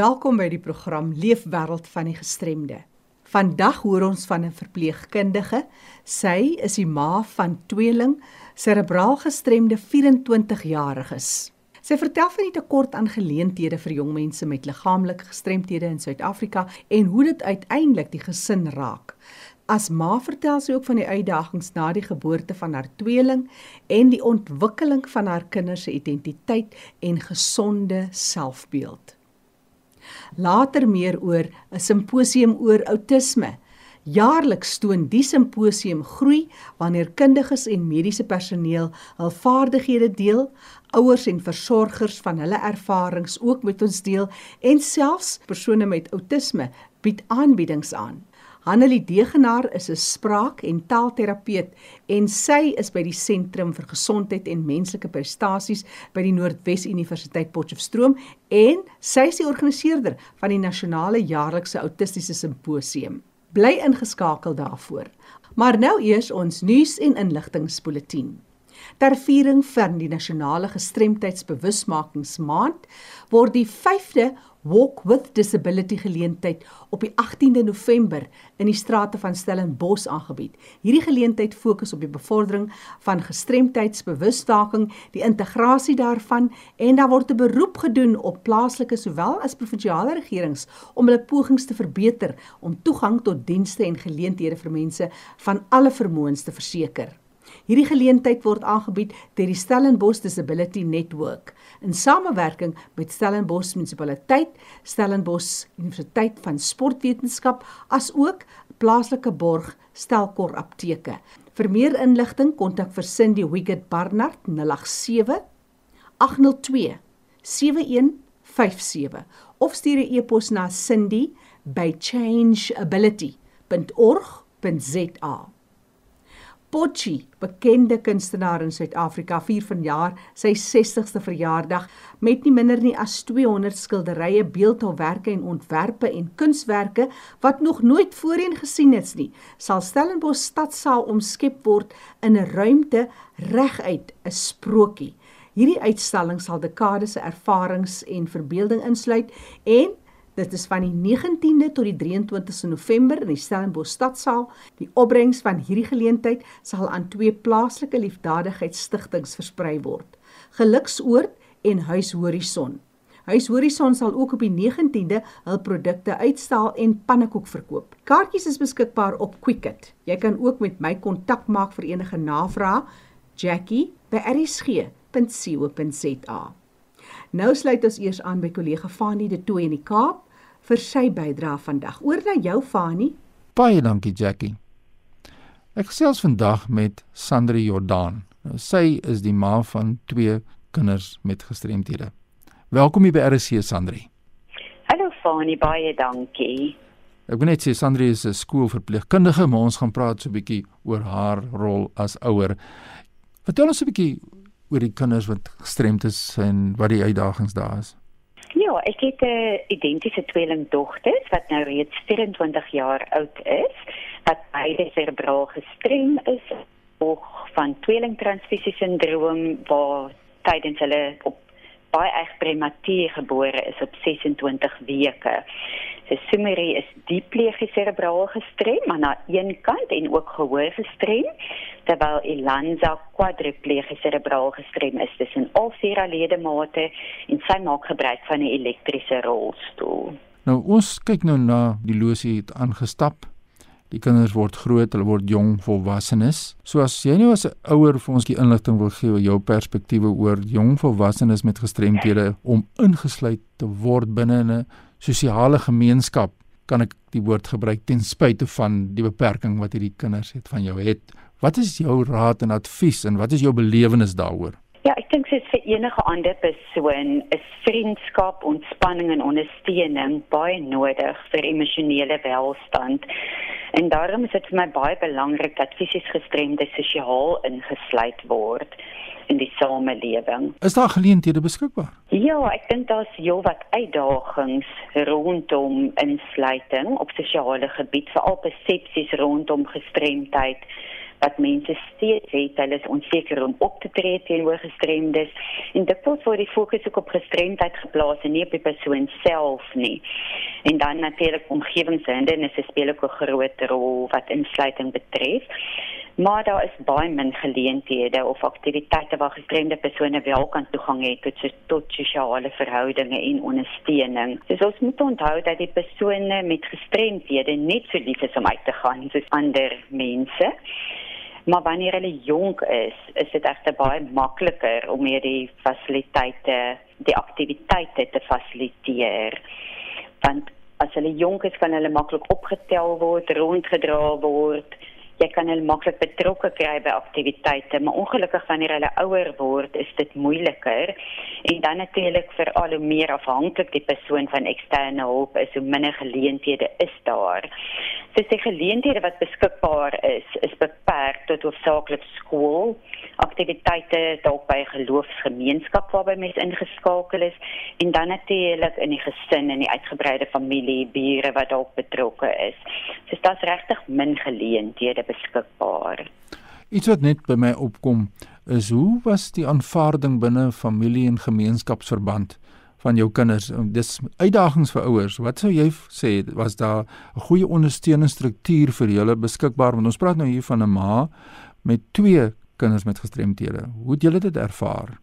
Welkom by die program Leefwêreld van die Gestremde. Vandag hoor ons van 'n verpleegkundige. Sy is die ma van tweeling serebraal gestremde 24-jariges. Sy vertel van die tekort aan geleenthede vir jong mense met liggaamlike gestremthede in Suid-Afrika en hoe dit uiteindelik die gesin raak. As ma vertel sy ook van die uitdagings na die geboorte van haar tweeling en die ontwikkeling van haar kinders se identiteit en gesonde selfbeeld. Later meer oor 'n simposium oor outisme. Jaarliks toon die simposium groei wanneer kundiges en mediese personeel hul vaardighede deel, ouers en versorgers van hulle ervarings ook met ons deel en selfs persone met outisme bied aanbiedings aan. Hanelie Degenaar is 'n spraak- en taalterapeut en sy is by die Sentrum vir Gesondheid en Menslike Prestasies by die Noordwes Universiteit Potchefstroom en sy is die organiseerder van die nasionale jaarlikse autistiese simposium. Bly ingeskakel daarvoor. Maar nou eers ons nuus en inligtingspoletin. Ter viering van die nasionale gestremdheidsbewusmakingsmaand word die 5de Walk with Disability geleentheid op die 18de November in die strate van Stellenbosch aangebied. Hierdie geleentheid fokus op die bevordering van gestremdheidsbewustmaking, die integrasie daarvan en daar word 'n beroep gedoen op plaaslike sowel as provinsiale regerings om hulle pogings te verbeter om toegang tot dienste en geleenthede vir mense van alle vermoëns te verseker. Hierdie geleentheid word aangebied deur die Stellenbosch Disability Network in samewerking met Stellenbosch Munisipaliteit, Stellenbosch Universiteit van Sportwetenskap asook plaaslike borg Stelkor Apteke. Vir meer inligting kontak vir Cindy Wiggett Barnard 087 802 7157 of stuur 'n e-pos na cindy@changeability.org.za. Potchi, bekende kunstenaar in Suid-Afrika, vier vanjaar sy 60ste verjaardag met nie minder nie as 200 skilderye, beeldhouwerke en ontwerpe en kunswerke wat nog nooit voorheen gesien is nie. Sal Stellenbosch stadsaal omskep word in 'n ruimte reguit 'n sprokie. Hierdie uitstalling sal dekades se ervarings en verbeelding insluit en Dit is van die 19de tot die 23ste November in die Stellenbosch Stadsaal. Die opbrengs van hierdie geleentheid sal aan twee plaaslike liefdadigheidsstigtings versprei word: Geluksoord en Huis Horison. Huis Horison sal ook op die 19de hul produkte uitstal en pannekoek verkoop. Kaartjies is beskikbaar op Quicket. Jy kan ook met my kontak maak vir enige navrae. Jackie by rsg.co.za. Nou sluit ons eers aan by kollega Fanie de Tooy in die Kaap vir sy bydrae vandag. Oor na jou Fani. Baie dankie Jackie. Ek gesels vandag met Sandri Jordan. Nou, sy is die ma van twee kinders met gestremthede. Welkom hier by RC Sandri. Hallo Fani, baie dankie. Ek wil net sê Sandri is 'n skoolverpleegkundige, maar ons gaan praat so 'n bietjie oor haar rol as ouer. Vertel ons 'n bietjie oor die kinders wat gestremd is en wat die uitdagings daar is. Ja, ek het 'n identiese tweelingdogters wat nou reeds 24 jaar oud is, wat beide cerebraal gestrem is, ook van tweelingtransfusie sindroom waar tydens hulle op baie erg prematuur gebore is op 26 weke. Sy Sumerie is diepleeg cerebraal gestrem aan aan een kant en ook gehoor gestrem, terwyl Elanza kwadripleeg cerebraal gestrem is tussen al vier ledemate en sy maak gebruik van 'n elektriese rolstoel. Nou ons kyk nou na die losie het aangestap Die kinders word groot, hulle word jong volwassenes. So as jy nou as 'n ouer vir ons die inligting wil gee oor jou perspektiewe oor jong volwassenes met gestremthede om ingesluit te word binne 'n sosiale gemeenskap, kan ek die woord gebruik ten spyte van die beperking wat hierdie kinders het van jou het. Wat is jou raad en advies en wat is jou belewenis daaroor? Ja, ek dink dit vir enige ander persoon is vriendskap, ontspanning en ondersteuning baie nodig vir emosionele welstand. En daarom is dit vir my baie belangrik dat fisies gestremdes sosiaal ingesluit word in die samelewing. Is daar geleenthede beskikbaar? Ja, ek dink daar's heelwat uitdagings rondom insluiting op sosiale gebied, veral persepsies rondom gestremdheid wat mense steeds het, hulle is onseker om op te tree teenoor gestremdes en dit word voor die fokus ook op gestremdheid geplaas en nie op die persoon self nie. En dan natuurlik omgewingshindernisse speel ook 'n groot rol wat insluiting betref. Maar daar is baie min geleenthede of aktiwiteite waar gestremde persone wel kan toegang hê tot tot sosiale verhoudinge en ondersteuning. Dus ons moet onthou dat die persone met gestremdhede net so lief is om uit te gaan soos ander mense. Maar wanneer hulle jonk is, is dit egter baie makliker om hierdie fasiliteite, die aktiwiteite te fasiliteer. Want as hulle jonk is, kan hulle maklik opgetel word, rondgedra word jy kan hulle maklik betrokke kry by aktiwiteite, maar ongelukkig wanneer hulle ouer word, is dit moeiliker. En dan natuurlik vir al hoe meer afhanklik die persoon van eksterne hulp is, hoe minder geleenthede is daar. So die geleenthede wat beskikbaar is, is beperk tot hoofsaaklik skool, aktiwiteite dalk by geloofsgemeenskap waarby mense ingeskakel is en dan natuurlik in die gesin en die uitgebreide familie, bure wat dalk betrokke is. So dit's regtig min geleenthede beskikbaar. Iets wat net by my opkom is hoe was die aanvaarding binne familie en gemeenskapsverband van jou kinders? Dis uitdagings vir ouers. Wat sou jy sê was daar 'n goeie ondersteuningsstruktuur vir julle beskikbaar want ons praat nou hier van 'n ma met twee kinders met gestremthede. Hoe het julle dit ervaar?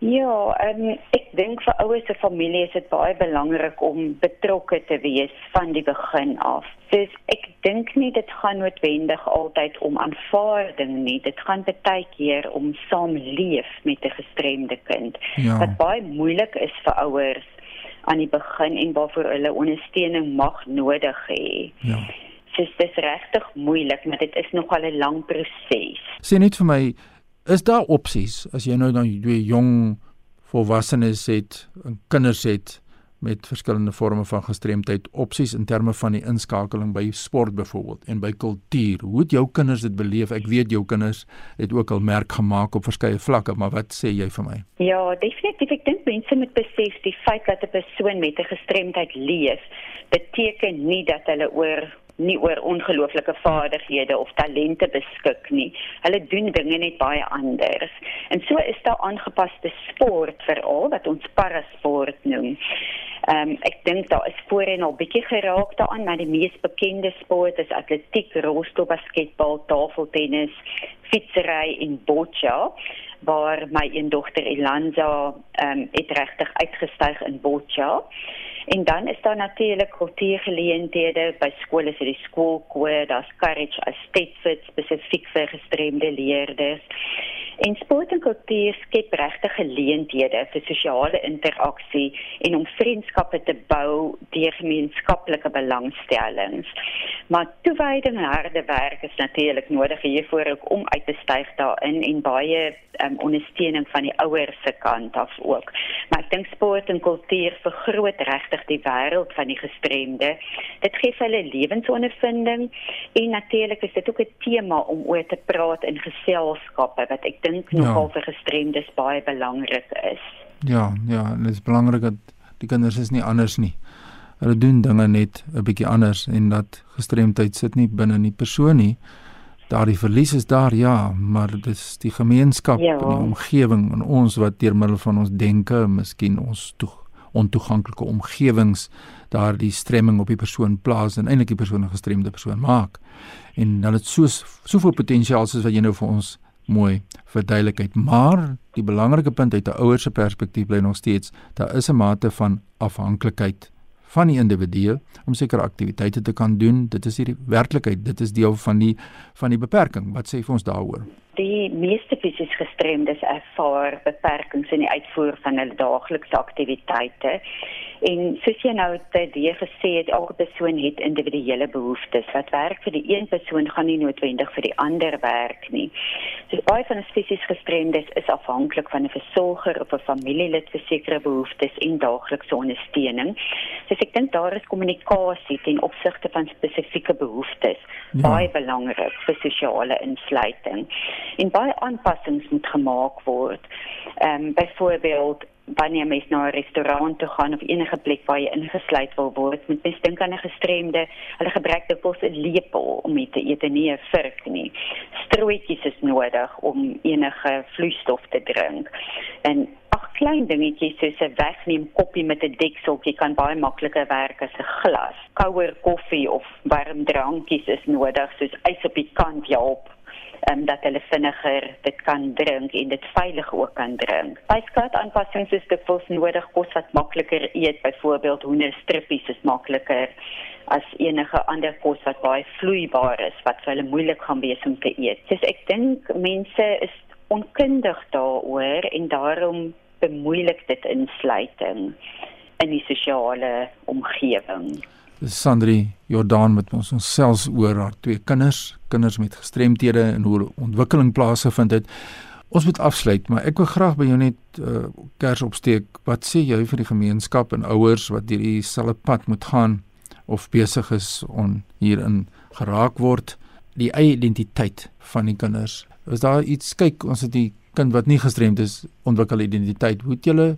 Ja, um, ek dink vir ouers en familie is dit baie belangrik om betrokke te wees van die begin af. Dus ek dink nie dit gaan noodwendig altyd om aanvaarding nie. Dit gaan baie keer om saamleef met 'n gestremde kind. Ja. Wat baie moeilik is vir ouers aan die begin en waarvoor hulle ondersteuning mag nodig hê. Ja. Dis dis regtig moeilik, maar dit is nogal 'n lang proses. Sê net vir my is daar opsies as jy nou dan twee jong volwassenes het en kinders het met verskillende forme van gestremdheid opsies in terme van die inskakeling by sport byvoorbeeld en by kultuur? Hoe het jou kinders dit beleef? Ek weet jou kinders het ook al merk gemaak op verskeie vlakke maar wat sê jy vir my? Ja definitief. Ek dink mense moet besef die feit dat 'n persoon met 'n gestremdheid leef beteken nie dat hulle oor nie oor ongelooflike vaardighede of talente beskik nie. Hulle doen dinge net baie anders. En so is daar aangepaste sport veral wat ons parasport noem. Ehm um, ek dink daar is voorheen al bietjie geraak daaraan, maar die mees bekende sport is atletiek, rolstoel, basketbal, tafeltennis, fietsry en boccia waar my een dogter Elanza ehm um, het regtig uitgestyg in boccia. En dan is daar natuurlik kultuurgeleenthede by skole soos die skoolkoor, daar's courage as steadfast spesifiek vir gestremde leerders. En sport en kultuur skep regte geleenthede vir sosiale interaksie en om vriendskappe te bou deur gemeenskaplike belangstellings. Maar toewyding en harde werk is natuurlik nodig hiervoor ook om uit te styg daarin en baie um, ondersteuning van die ouers se kant af ook. Maar ek dink sport en kultuur vergroot regtig die wêreld van die gestremde. Dit gee hulle lewensondervinding en natuurlik is dit ook 'n tema om oor te praat in geselskappe wat ek dink nogal ja. vir gestremdes baie belangrik is. Ja, ja, dit is belangrik dat die kinders is nie anders nie. Hulle doen dinge net 'n bietjie anders en dat gestremdheid sit nie binne in die persoon nie. Daardie verlies is daar ja, maar dit is die gemeenskap ja. en die omgewing en ons wat deur middel van ons denke, miskien ons toe ontoeganklike omgewings daardie stremming op die persoon plaas en eintlik die persoon 'n gestremde persoon maak. En dan het so soveel potensiaal soos wat jy nou vir ons mooi verduidelikheid. Maar die belangrike punt uit 'n ouer se perspektief bly nog steeds, daar is 'n mate van afhanklikheid van die individu om sekere aktiwiteite te kan doen. Dit is hierdie werklikheid, dit is deel van die van die beperking. Wat sê vir ons daaroor? Die meeste fisies gestremdes ervaar beperkings in die uitvoer van hulle daaglikse aktiwiteite. En soos jy nou dit gesê het, elke persoon het individuele behoeftes. Wat werk vir die een persoon gaan nie noodwendig vir die ander werk nie. So baie van die fisies gestremdes is afhanklik van 'n versorger of 'n familielid vir sekere behoeftes en daaglikse ondersteuning. So ek dink daar is kommunikasie ten opsigte van spesifieke behoeftes ja. baie belangrik vir sosiale insluiting. En baie aanpassings moet gemaak word. Ehm um, byvoorbeeld wanneer mens na 'n restaurant toe gaan of enige plek waar jy ingesluit wil word, moet mens dink aan 'n gestremde. Hulle gebruik dikwels 'n lepel om mee te eet en nie 'n vurk nie. Strootjies is nodig om enige vloeistof te drink. En ag klein dingetjies soos 'n wegneem koppie met 'n dekseltjie kan baie makliker werk as 'n glas. Kouer koffie of warm drankies is nodig soos ys op die kant help um, dat hulle vinniger dit kan drink en dit veilig ook kan drink. By skat aanpassings is dit vols nodig kos wat makliker eet, byvoorbeeld hoenderstrippies is makliker as enige ander kos wat baie vloeibaar is wat vir hulle moeilik gaan wees om te eet. Dus ek dink mense is onkundig daaroor en daarom bemoeilik dit insluiting in die sosiale omgewing. Sandri Jordan met ons ons selfs oor haar twee kinders, kinders met gestremthede en hoe ontwikkeling plaasgevind het. Ons moet afsluit, maar ek wil graag by jou net uh, kers opsteek. Wat sê jy vir die gemeenskap en ouers wat hierdie selfe pad moet gaan of besig is om hierin geraak word die eie identiteit van die kinders? Is daar iets kyk ons het die kind wat nie gestremd is ontwikkel identiteit. Hoe het julle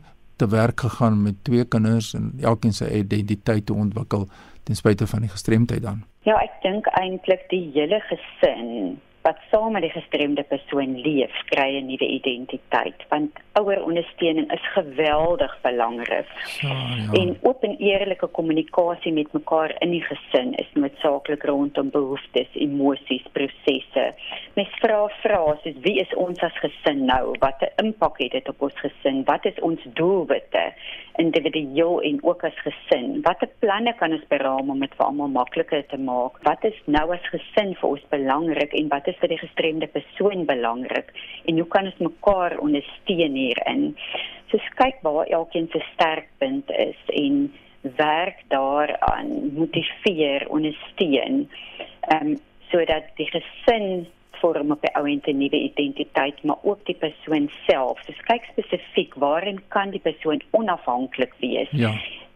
te werk gegaan met twee kinders en elkeen sy identiteit te ontwikkel? Ten spyte van die gestremdheid dan? Ja, ek dink eintlik die hele gesin wat saam met die gestremde persoon leef, kry 'n nuwe identiteit want ouerondersteuning is geweldig belangrik. Ja, ja. En oop en eerlike kommunikasie met mekaar in die gesin is noodsaaklik rondom behoeftes, emosies, prosesse. Mens vra vrae soos wie is ons as gesin nou? Wat 'n impak het dit op ons gesin? Wat is ons doelwitte individueel en ook as gesin? Watter planne kan ons beraam om dit vir almal makliker te maak? Wat is nou as gesin vir ons belangrik en wat is vir die gestremde persoon belangrik en hoe kan ons mekaar ondersteun hierin? So kyk waar elkeen se sterkpunt is en werk daaraan, motiveer, ondersteun. Ehm um, sodat die gesin vorm op 'n ouente nuwe identiteit, maar ook die persoon self. So kyk spesifiek waarin kan die persoon onafhanklik wees? Ja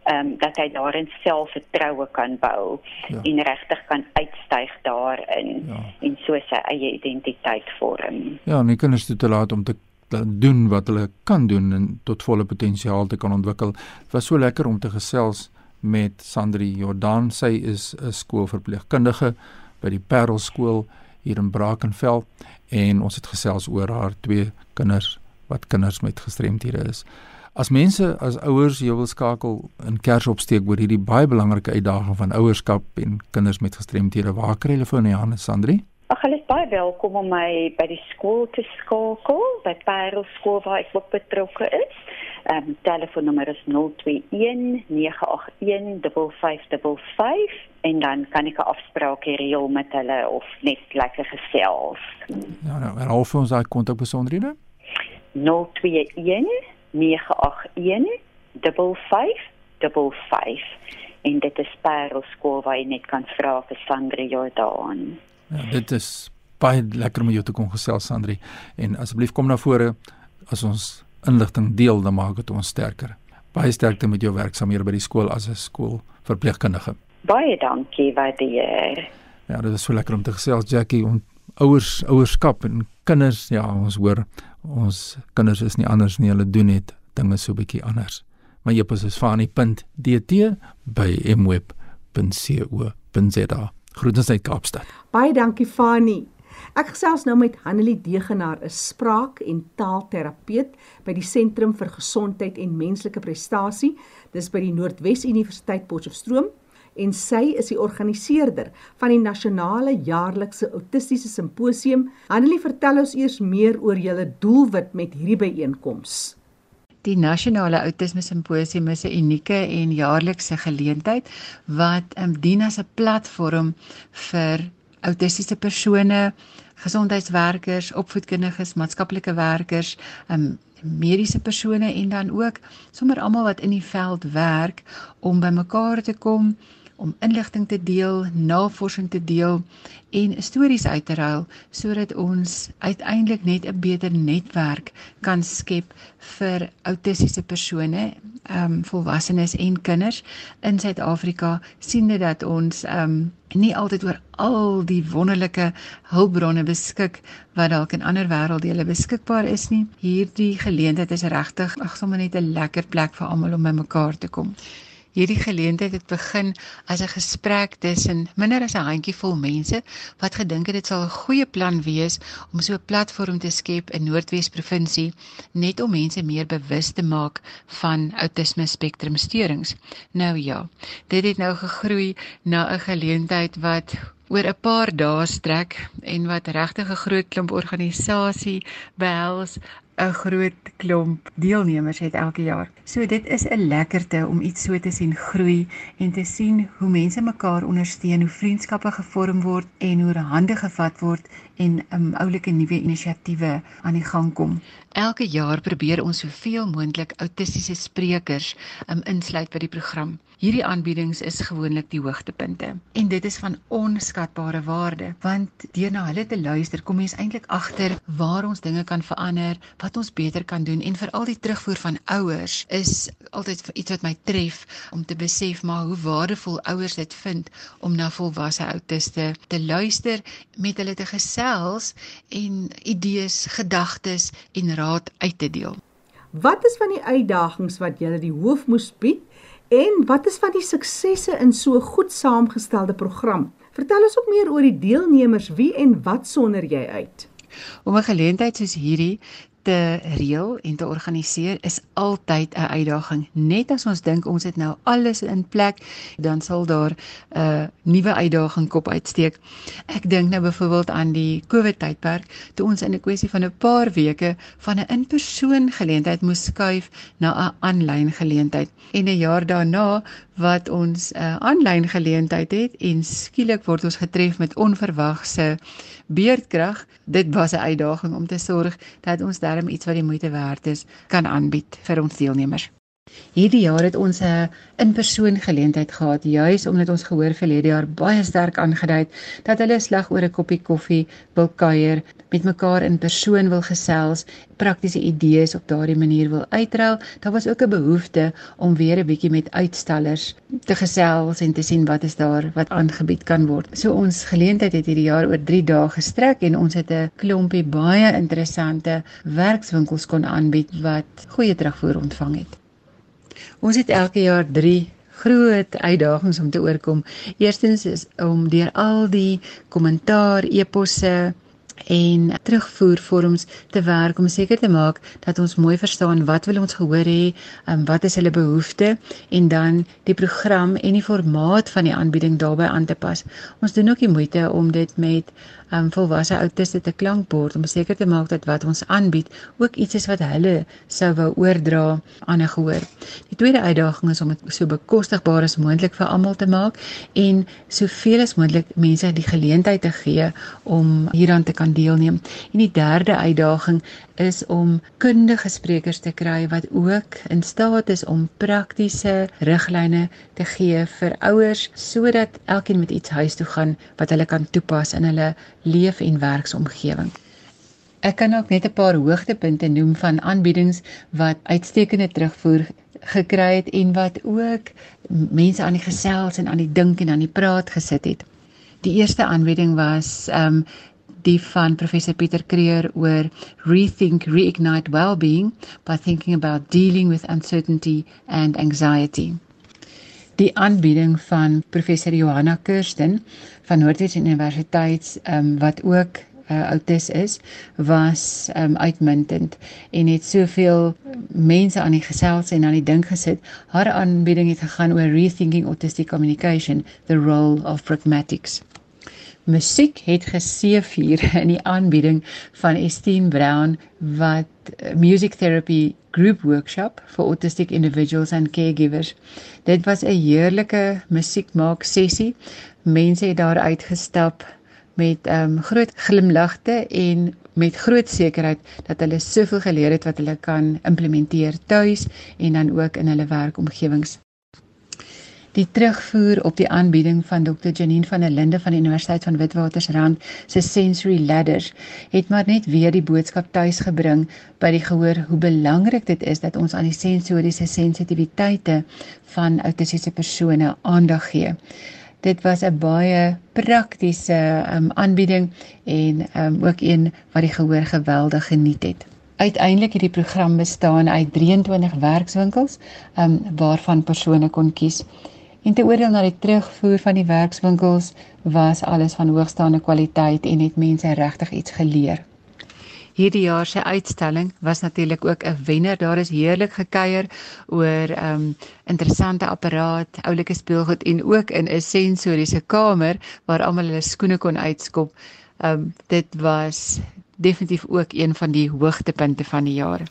ehm um, dat hy daarin selfvertroue kan bou ja. en regtig kan uitstyg daarin ja. en so sy eie identiteit vorm. Ja, en jy kan dit toelaat om te doen wat hulle kan doen en tot volle potensiaal te kan ontwikkel. Dit was so lekker om te gesels met Sandri Jordan. Sy is 'n skoolverpleegkundige by die Parel skool hier in Brackenfell en ons het gesels oor haar twee kinders wat kinders met gestremthede is. As mense as ouers jou wil skakel in kers opsteek oor hierdie baie belangrike uitdaging van ouerskap en kinders met gestremthede, waar kry hulle van Johannes Sandri? Ag, hulle is baie welkom om my by die skool te skakel, by Parel skool waar ek ook betrokke is. Ehm um, telefoonnommer is 021 981 5555 en dan kan ek 'n afspraak reël met hulle of net lekker gesels. Ja, nou, en hoe vir ons daai kontak besonderhede? 021 en dit is Parel skool waar jy net kan vra vir Sandri Jordan. Ja, dit is baie lekker om jou te kon gesels Sandri en asseblief kom na vore as ons inligting deel dan maak dit ons sterker. Baie sterkte met jou werksamehede by die skool as 'n skoolverpleegkundige. Baie dankie waardeer. Ja, dit is so lekker om te gesels Jackie en ouers ouerskap en kinders ja ons hoor ons kinders is nie anders nie hulle doen net dinge so bietjie anders. My epos is fani.dt by mweb.co.za groetens uit Kaapstad. Baie dankie Fani. Ek gesels nou met Hanelie Degenaar, 'n spraak- en taalterapeut by die Sentrum vir Gesondheid en Menslike Prestasie. Dis by die Noordwes Universiteit Potchefstroom en sy is die organiseerder van die nasionale jaarlikse autistiese simposium. Annelie, vertel ons eers meer oor julle doelwit met hierdie byeenkoms. Die nasionale autisme simposium is 'n unieke en jaarlikse geleentheid wat um, dien as 'n platform vir autistiese persone, gesondheidswerkers, opvoedkundiges, maatskaplike werkers, um, mediese persone en dan ook sommer almal wat in die veld werk om bymekaar te kom om inligting te deel, navorsing te deel en stories uit te ruil sodat ons uiteindelik net 'n beter netwerk kan skep vir autistiese persone, ehm um, volwassenes en kinders in Suid-Afrika siende dat ons ehm um, nie altyd oor al die wonderlike hulpbronne beskik wat dalk in ander wêrelddele beskikbaar is nie. Hierdie geleentheid is regtig ag sommer net 'n lekker plek vir almal om bymekaar te kom. Hierdie geleentheid het begin as 'n gesprek tussen minder as 'n handjievol mense wat gedink het dit sal 'n goeie plan wees om so 'n platform te skep in Noordwes provinsie net om mense meer bewus te maak van outisme spektrum steurings. Nou ja, dit het nou gegroei na 'n geleentheid wat oor 'n paar dae strek en wat regtig 'n groot klomp organisasie behels 'n groot klomp deelnemers het elke jaar. So dit is 'n lekkerte om iets so te sien groei en te sien hoe mense mekaar ondersteun, hoe vriendskappe gevorm word en hoe hande gevat word en um, oulike nuwe inisiatiewe aan die gang kom. Elke jaar probeer ons soveel moontlik autistiese sprekers um, insluit by die program. Hierdie aanbiedings is gewoonlik die hoogtepunte en dit is van onskatbare waarde want deur na hulle te luister kom mens eintlik agter waar ons dinge kan verander, wat ons beter kan doen en veral die terugvoer van ouers is altyd iets wat my tref om te besef maar hoe waardevol ouers dit vind om na volwasse autiste te luister, met hulle te gesels en idees, gedagtes en raad uit te deel. Wat is van die uitdagings wat julle die hoof moes bied En wat is van die suksesse in so 'n goed saamgestelde program? Vertel ons ook meer oor die deelnemers, wie en wat sonder jy uit? Om 'n geleentheid soos hierdie te reël en te organiseer is altyd 'n uitdaging. Net as ons dink ons het nou alles in plek, dan sal daar 'n uh, nuwe uitdaging kop uitsteek. Ek dink nou byvoorbeeld aan die COVID tydperk toe ons in 'n kwessie van 'n paar weke van 'n in-persoon geleentheid moes skuif na 'n aanlyn geleentheid. En 'n jaar daarna wat ons 'n uh, aanlyn geleentheid het en skielik word ons getref met onverwagse beerdkrag. Dit was 'n uitdaging om te sorg dat ons darm iets wat die moeite werd is kan aanbied vir ons deelnemers. Hierdie jaar het ons 'n in-persoon geleentheid gehad juis omdat ons gehoor verlede jaar baie sterk aangedui het dat hulle slag oor 'n koppie koffie wil kuier, met mekaar in persoon wil gesels, praktiese idees op daardie manier wil uitruil. Daar was ook 'n behoefte om weer 'n bietjie met uitstallers te gesels en te sien wat is daar wat aangebied kan word. So ons geleentheid het hierdie jaar oor 3 dae gestrek en ons het 'n klompie baie interessante werkswinkels kon aanbied wat goeie terugvoer ontvang het. Ons het elke jaar 3 groot uitdagings om te oorkom. Eerstens is om deur al die kommentaar, eposse en terugvoervorms te werk om seker te maak dat ons mooi verstaan wat wil ons gehoor hê, um, wat is hulle behoeftes en dan die program en die formaat van die aanbieding daarbey aan te pas. Ons doen ook die moeite om dit met um, volwasse autiste te klankbord om seker te maak dat wat ons aanbied ook iets is wat hulle sou wou oordra aan 'n gehoor. Die tweede uitdaging is om dit so bekostigbaar as moontlik vir almal te maak en soveel as moontlik mense die geleentheid te gee om hieraan te kan deelneem. En die derde uitdaging is om kundige sprekers te kry wat ook in staat is om praktiese riglyne te gee vir ouers sodat elkeen met iets huis toe gaan wat hulle kan toepas in hulle leef- en werksomgewing. Ek kan ook net 'n paar hoogtepunte noem van aanbiedings wat uitstekende terugvoer gekry het en wat ook mense aan die gesels en aan die dink en aan die praat gesit het. Die eerste aanbieding was um die van professor Pieter Creer oor rethink reignite well-being by thinking about dealing with uncertainty and anxiety die aanbieding van professor Johanna Kirsten van Noordwes Universiteit um, wat ook uh, autis is was um, uitmuntend en het soveel mense aan die gesels en aan die dink gesit. Haar aanbieding het gegaan oor rethinking autistic communication, the role of pragmatics. Musiek het geseef hier in die aanbieding van Estine Brown wat uh, music therapy group workshop vir autistic individuals and caregivers. Dit was 'n heerlike musiekmaak sessie. Mense het daar uitgestap met um, groot glimlagte en met groot sekerheid dat hulle soveel geleer het wat hulle kan implementeer tuis en dan ook in hulle werkomgewings. Die terugvoer op die aanbieding van Dr. Janine van der Linde van die Universiteit van Witwatersrand se Sensory Ladders het maar net weer die boodskap tuisgebring by die gehoor hoe belangrik dit is dat ons aan die sensoriese sensitiwiteite van autistiese persone aandag gee. Dit was 'n baie praktiese um, aanbieding en um, ook een wat die gehoor geweldig geniet het. Uiteindelik het die program bestaan uit 23 werkswinkels um, waarvan persone kon kies. En te oordeel na die terugvoer van die werkswinkels was alles van hoogstaande kwaliteit en het mense regtig iets geleer. Hierdie jaar se uitstalling was natuurlik ook 'n wenner. Daar is heerlik gekuier oor um interessante apparaat, oulike speelgoed en ook in 'n sensoriese kamer waar almal hulle skoene kon uitskop. Um dit was definitief ook een van die hoogtepunte van die jaar.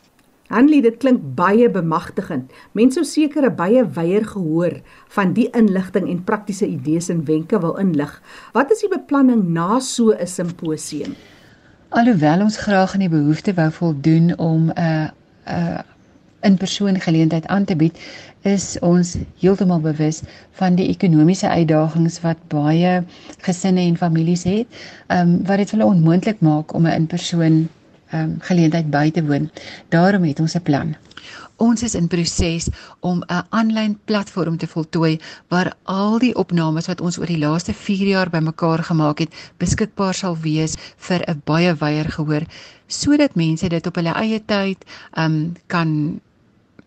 Hanlie, dit klink baie bemagtigend. Mense sou seker 'n baie wyeer gehoor van die inligting en praktiese idees en wenke wil inlig. Wat is die beplanning na so 'n simposium? Alhoewel ons graag aan die behoefte wou voldoen om 'n uh, 'n uh, in-persoon geleentheid aan te bied, is ons heeltemal bewus van die ekonomiese uitdagings wat baie gesinne en families het, ehm um, wat dit vir hulle onmoontlik maak om 'n in-persoon um, geleentheid by te woon. Daarom het ons 'n plan. Ons is in proses om 'n aanlyn platform te voltooi waar al die opnames wat ons oor die laaste 4 jaar bymekaar gemaak het, beskikbaar sal wees vir 'n baie wyeer gehoor sodat mense dit op hulle eie tyd um kan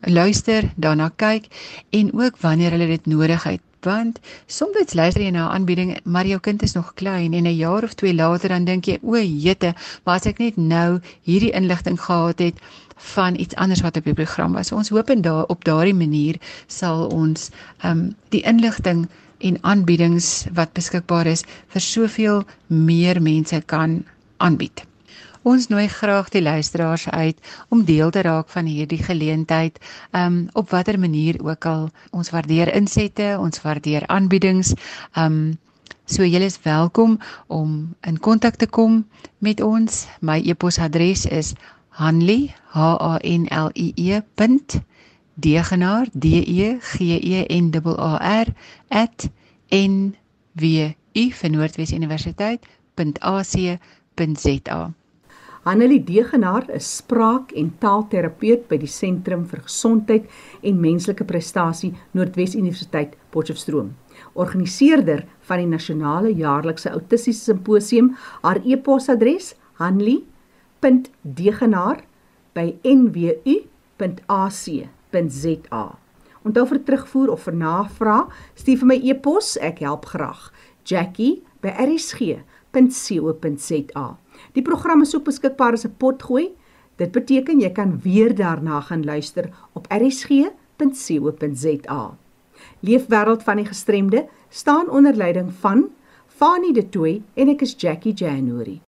luister, daarna kyk en ook wanneer hulle dit nodig het want soms luister jy na 'n aanbieding maar jou kind is nog klein en 'n jaar of 2 later dan dink jy o, jette, maar as ek net nou hierdie inligting gehad het van iets anders wat op die program was. Ons hoop en daar op daardie manier sal ons ehm um, die inligting en aanbiedings wat beskikbaar is vir soveel meer mense kan aanbied. Ons nooi graag die luisteraars uit om deel te raak van hierdie geleentheid, um, op watter manier ook al. Ons waardeer insette, ons waardeer aanbiedings. Um, so julle is welkom om in kontak te kom met ons. My e-posadres is Hanlie H A N L I E. Degenaar D E G E N A A R @ NWU vir Noordwes Universiteit.ac.za. Hanelie Degenaar is spraak- en taalterapeut by die Sentrum vir Gesondheid en Menslike Prestasie Noordwes Universiteit Potchefstroom. Organiseerder van die nasionale jaarlikse autistiese simposium, haar e-posadres hanlie www.degenaar@nwu.ac.za. Onthou vir terugvoer of vir navraag, stuur vir my e-pos, ek help graag. Jackie@rsg.co.za. Die program is ook beskikbaar as 'n potgooi. Dit beteken jy kan weer daarna gaan luister op rsg.co.za. Leefwêreld van die gestremde staan onder leiding van Fanie De Tooy en ek is Jackie January.